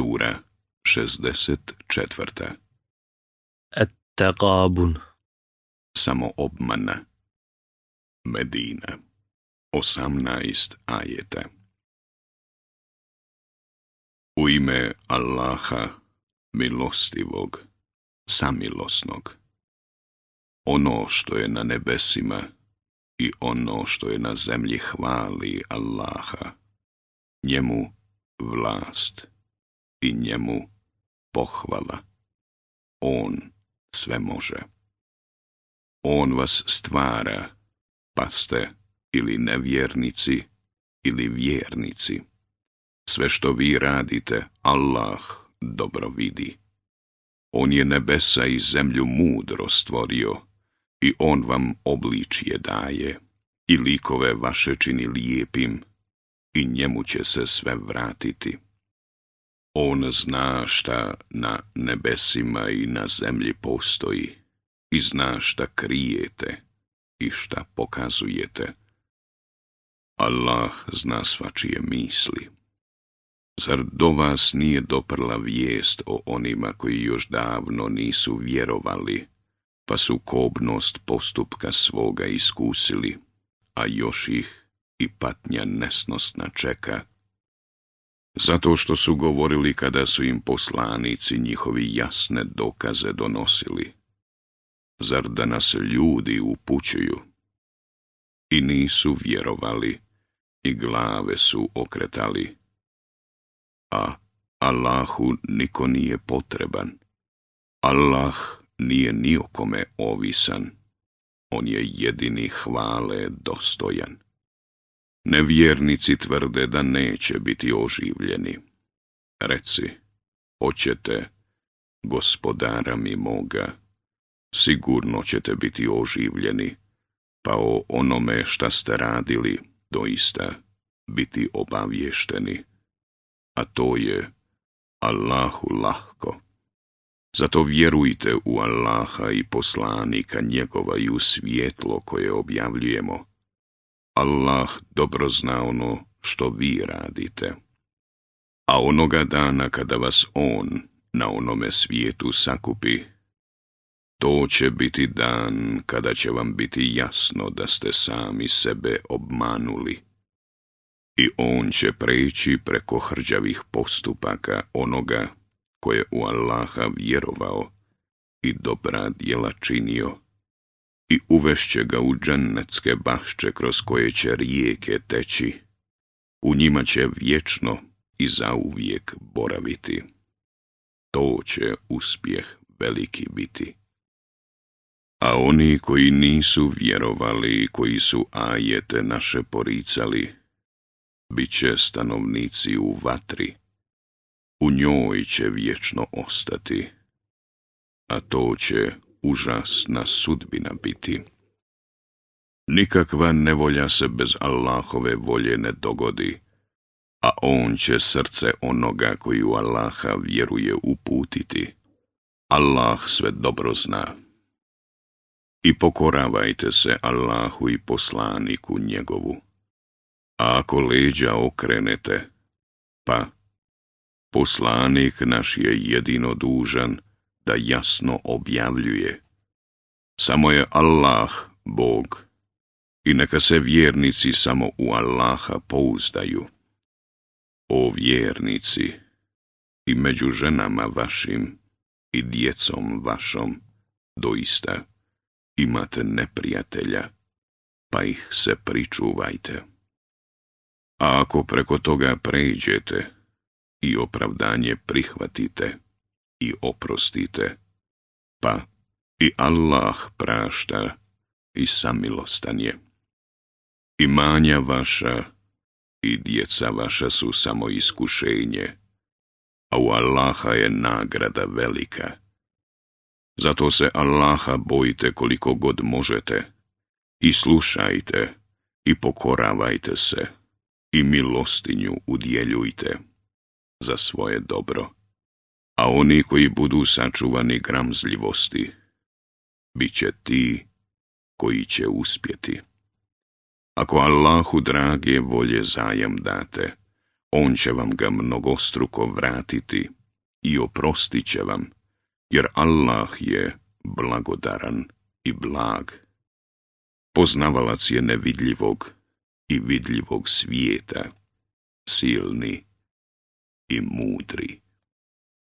Sura 64. at taqabun Samo obmana Medina 18 ajeta U ime Allaha milostivog samilosnog Ono što je na nebesima i ono što je na zemlji hvali Allaha njemu vlast i njemu pohvala. On sve može. On vas stvara, pa ste ili nevjernici ili vjernici. Sve što vi radite, Allah dobro vidi. On je nebesa i zemlju mudro stvorio i on vam obličje daje i likove vaše čini lijepim i njemu će se sve vratiti. On zna šta na nebesima i na zemlji postoji i zna šta krijete i šta pokazujete. Allah zna svačije misli. Zar do vas nije doprla vijest o onima koji još davno nisu vjerovali, pa su kobnost postupka svoga iskusili, a još ih i patnja nesnosna čeka? zato što su govorili kada su im poslanici njihovi jasne dokaze donosili. Zar da nas ljudi upućuju? I nisu vjerovali, i glave su okretali. A Allahu niko nije potreban. Allah nije ni o kome ovisan. On je jedini hvale dostojan. Nevjernici tvrde da neće biti oživljeni. Reci, hoćete, gospodara mi moga, sigurno ćete biti oživljeni, pa o onome šta ste radili doista biti obavješteni. A to je Allahu lahko. Zato vjerujte u Allaha i poslanika njegova i u svjetlo koje objavljujemo, Allah dobro zna ono što vi radite. A onoga dana kada vas On na onome svijetu sakupi, to će biti dan kada će vam biti jasno da ste sami sebe obmanuli. I on će preći preko hrđavih postupaka onoga koje u Allaha vjerovao i dobra djela činio i uvešće ga u džennetske bašče kroz koje će rijeke teći. U njima će vječno i zauvijek boraviti. To će uspjeh veliki biti. A oni koji nisu vjerovali koji su ajete naše poricali, bit će stanovnici u vatri. U njoj će vječno ostati, a to će užasna sudbina biti. Nikakva nevolja se bez Allahove volje ne dogodi, a On će srce onoga koji Allaha vjeruje uputiti. Allah sve dobro zna. I pokoravajte se Allahu i poslaniku njegovu. A ako leđa okrenete, pa, poslanik naš je jedino dužan da jasno objavljuje. Samo je Allah Bog i neka se vjernici samo u Allaha pouzdaju. O vjernici, i među ženama vašim i djecom vašom, doista imate neprijatelja, pa ih se pričuvajte. A ako preko toga pređete i opravdanje prihvatite, i oprostite, pa i Allah prašta i samilostan je. Imanja vaša i djeca vaša su samo iskušenje, a u Allaha je nagrada velika. Zato se Allaha bojite koliko god možete, i slušajte, i pokoravajte se, i milostinju udjeljujte za svoje dobro a oni koji budu sačuvani gramzljivosti, bit će ti koji će uspjeti. Ako Allahu drage volje zajam date, on će vam ga mnogostruko vratiti i oprostit će vam, jer Allah je blagodaran i blag. Poznavalac je nevidljivog i vidljivog svijeta, silni i mudri.